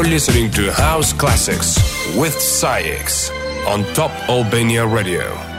You're listening to House Classics with SAIX on Top Albania Radio.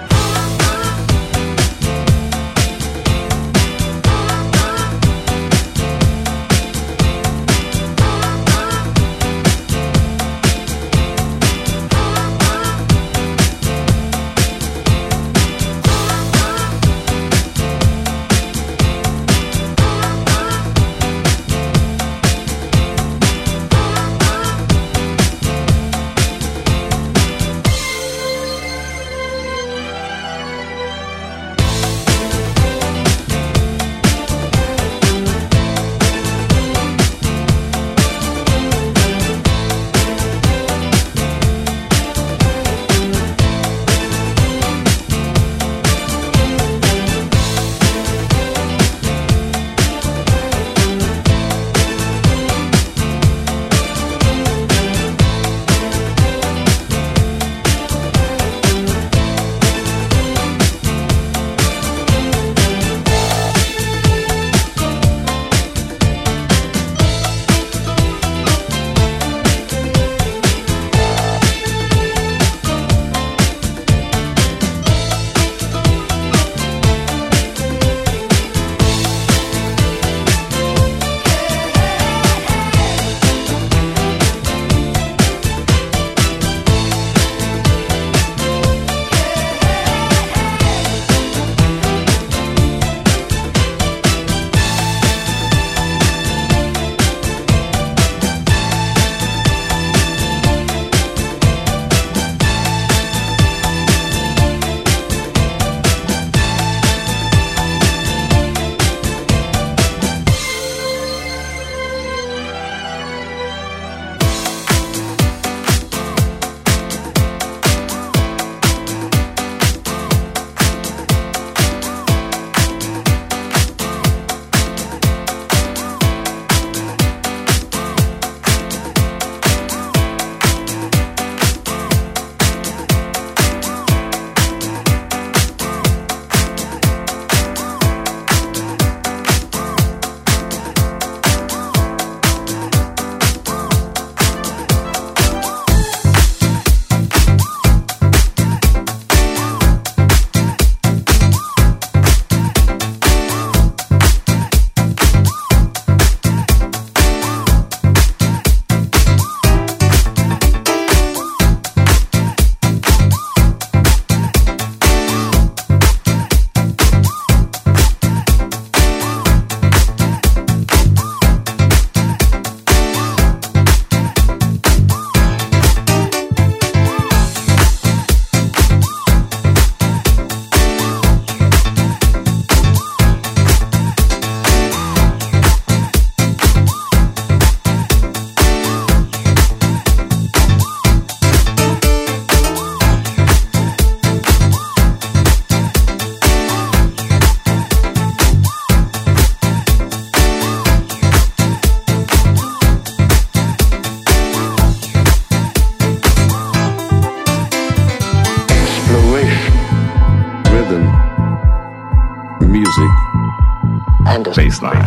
Baseline.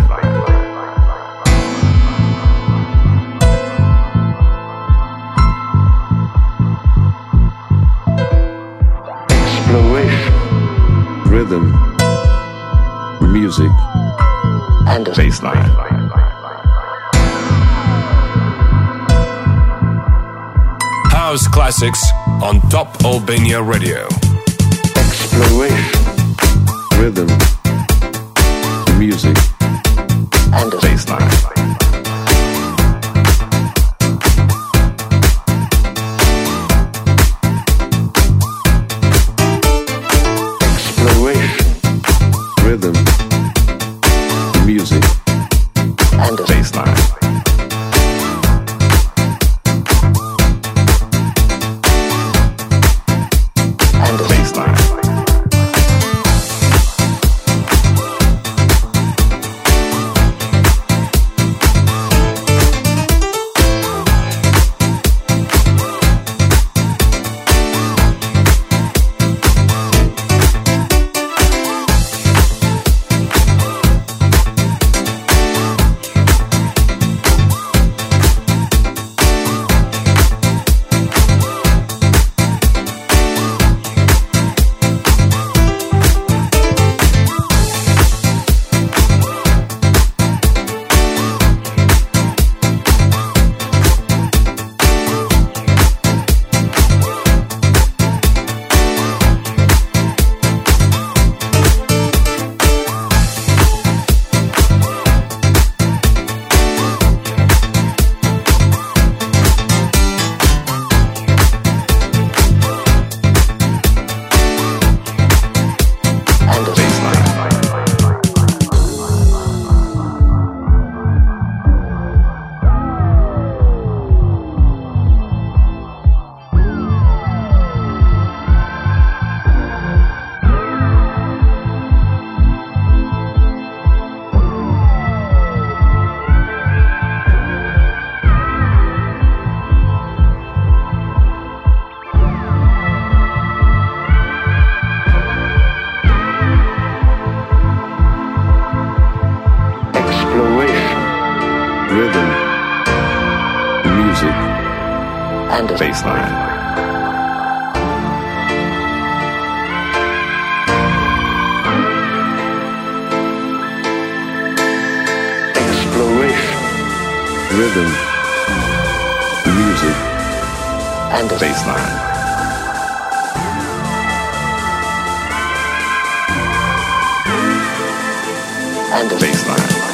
Exploration, rhythm, music, and a bassline. house classics on Top Albania Radio. Exploration, rhythm, music, and bassline. and bassline.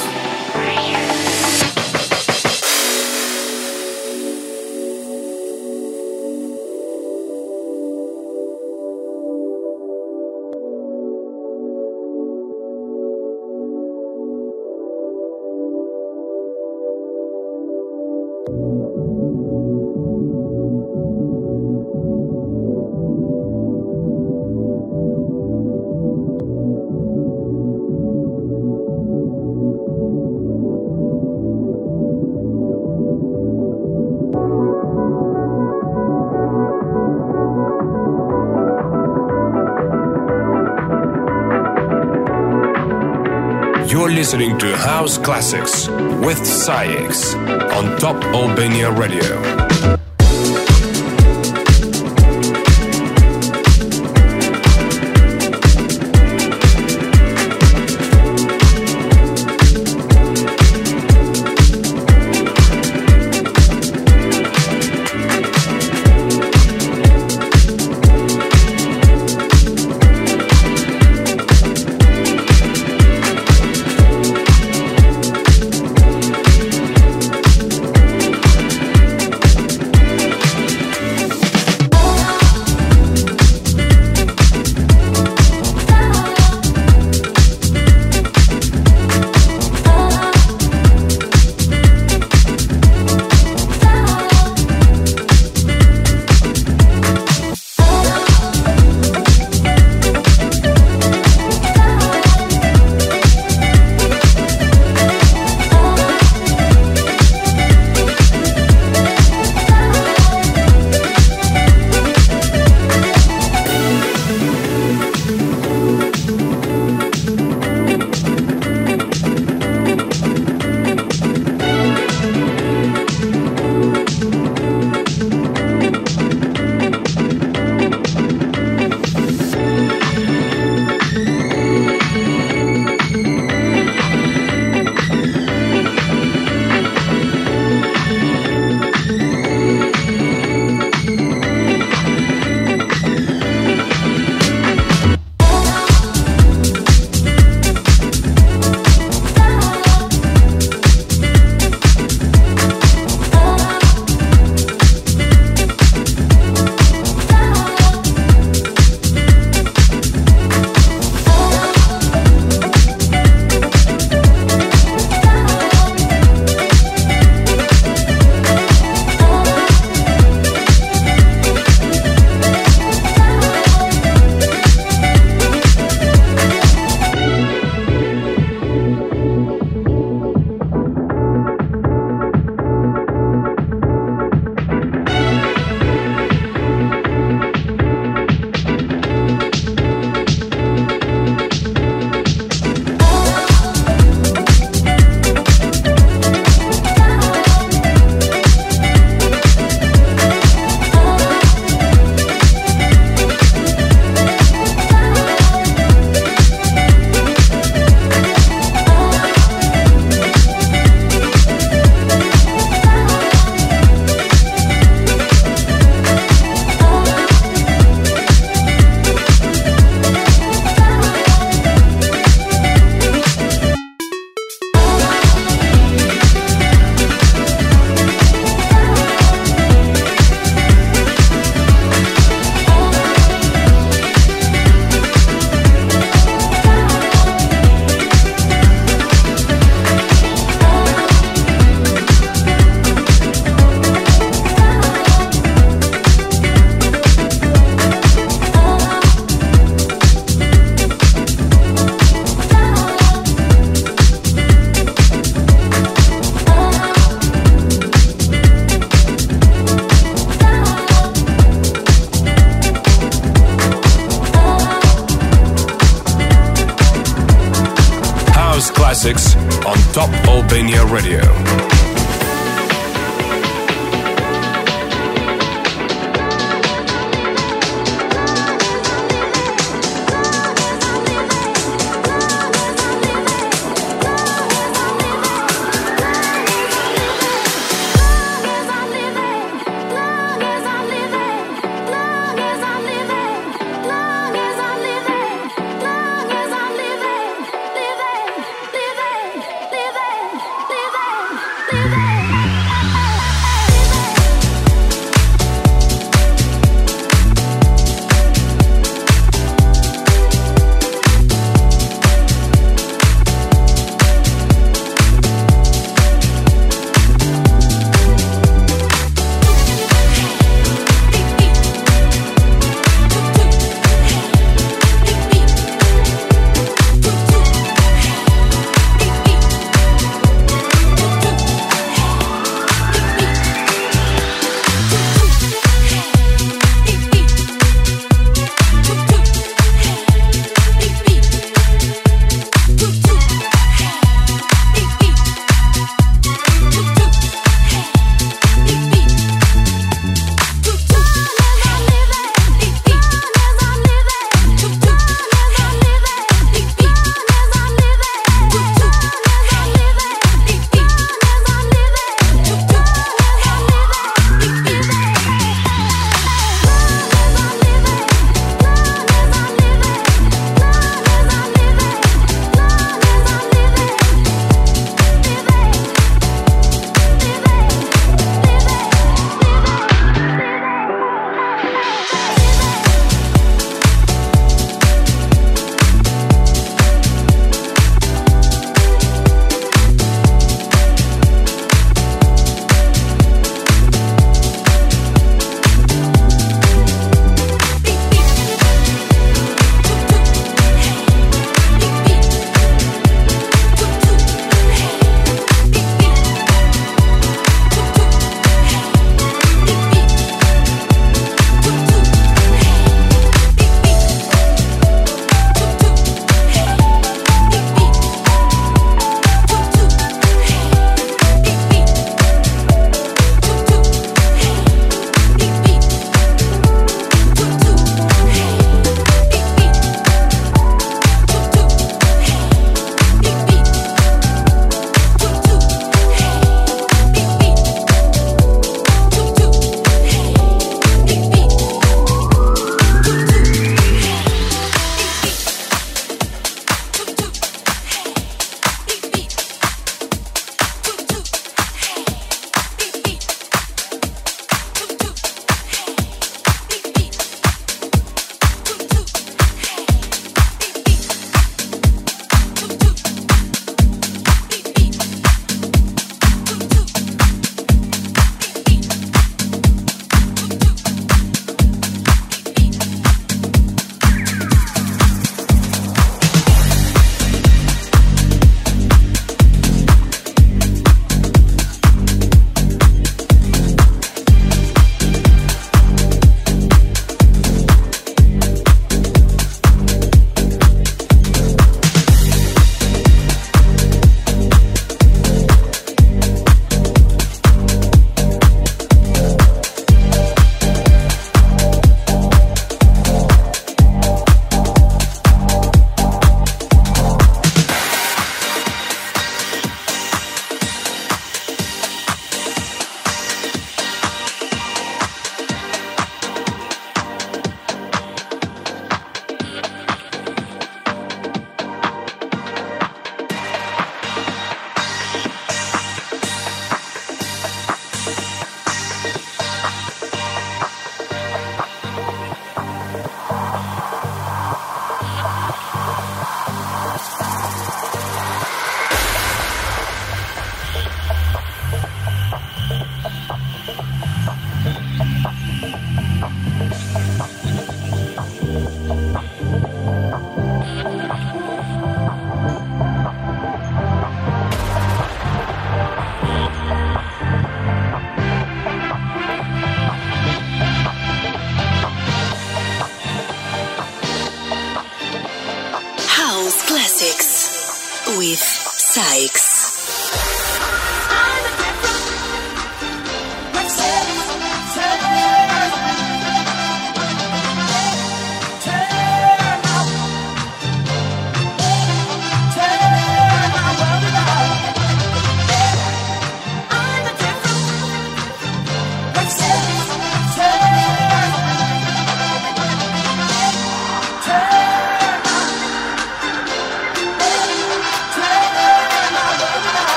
House Classics with SAIX on Top Albania Radio.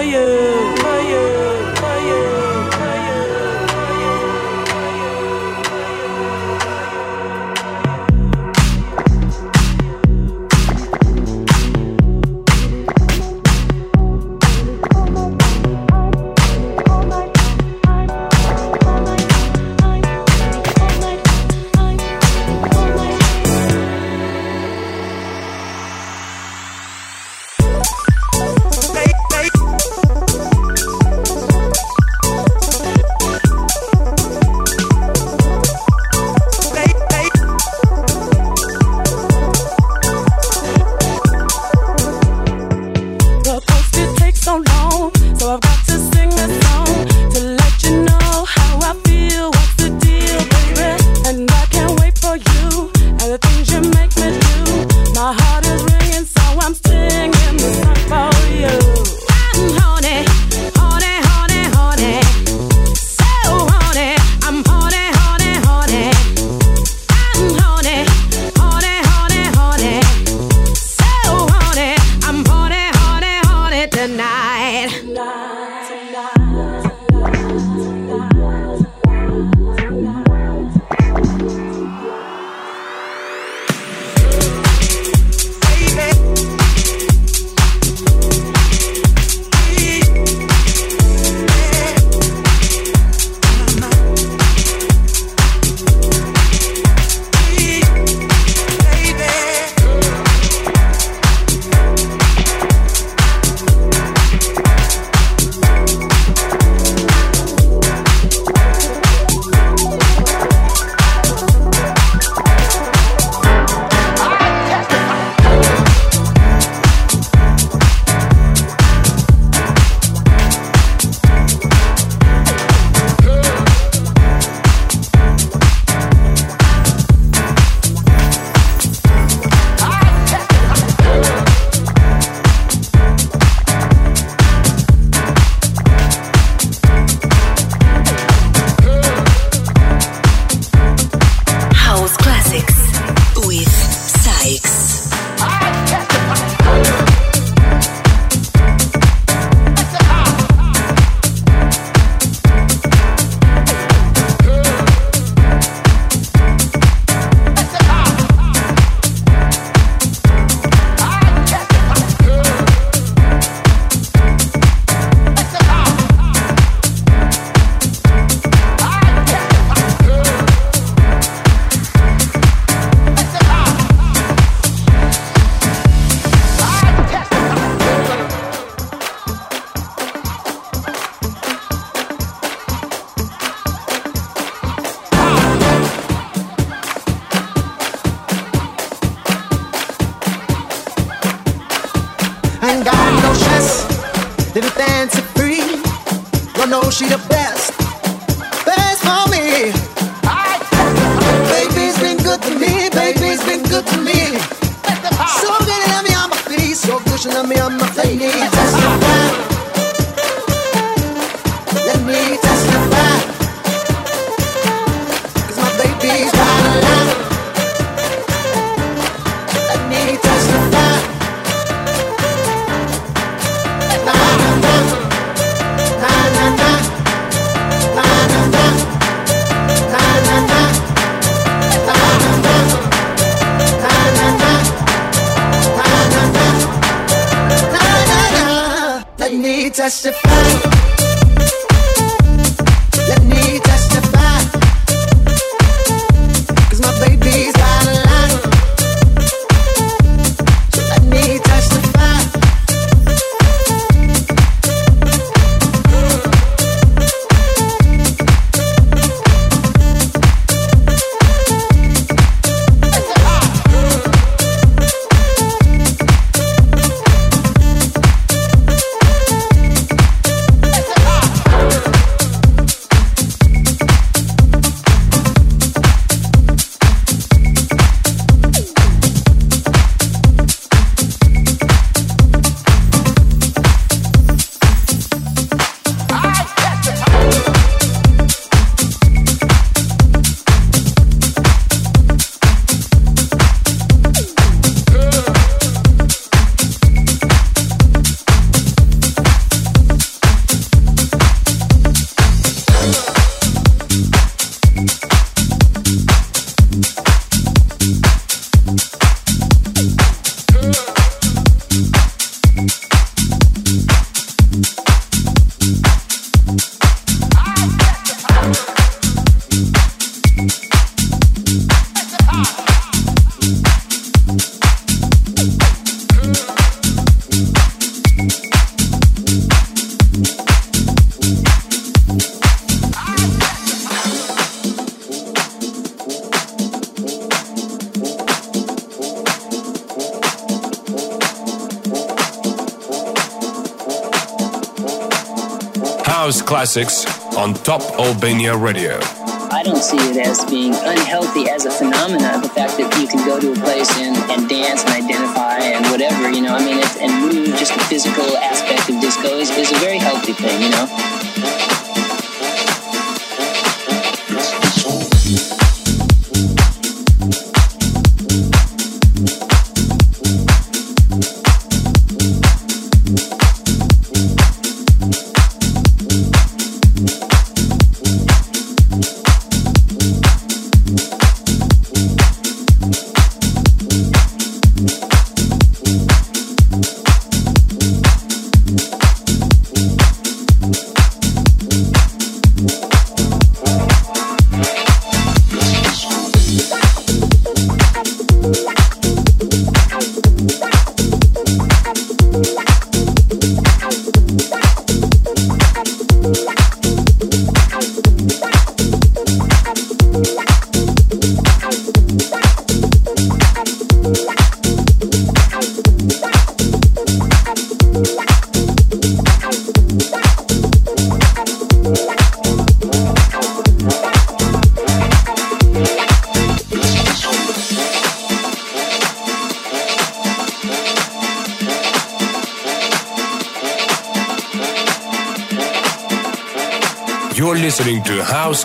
fire, fire, fire. SAIX. dancing free. I know she the best, best for me. Baby's been good to me, baby's been good to me. So good to me on my feet, so good to me on my feet. Testify. Classics on Top Albania Radio. I don't see it as being unhealthy as a phenomenon. The fact that you can go to a place and, and dance and identify and whatever, you know, I mean, and move, just the physical aspect of disco is, is a very healthy thing, you know?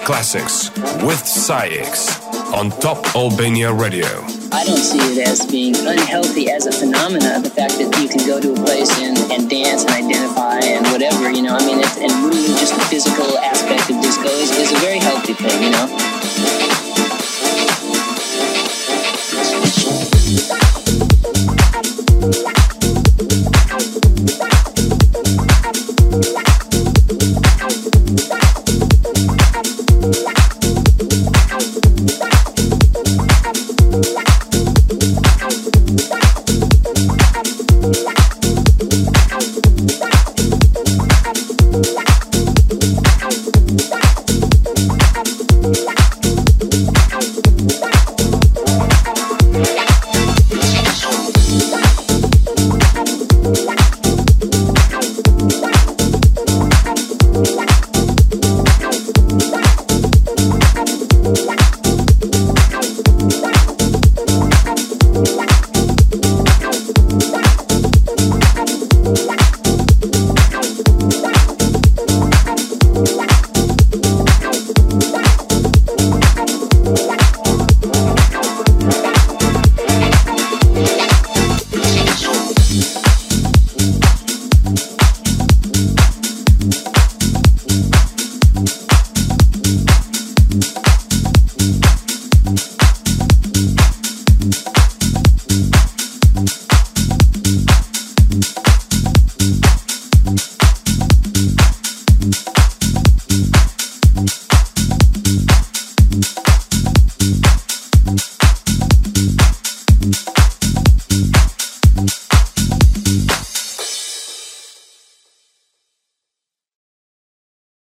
Classics with SAIX on Top Albania Radio. I don't see it as being unhealthy as a phenomenon. The fact that you can go to a place and, and dance and identify and whatever, you know, I mean, it's, and move, just the physical aspect of disco is, is a very healthy thing, you know?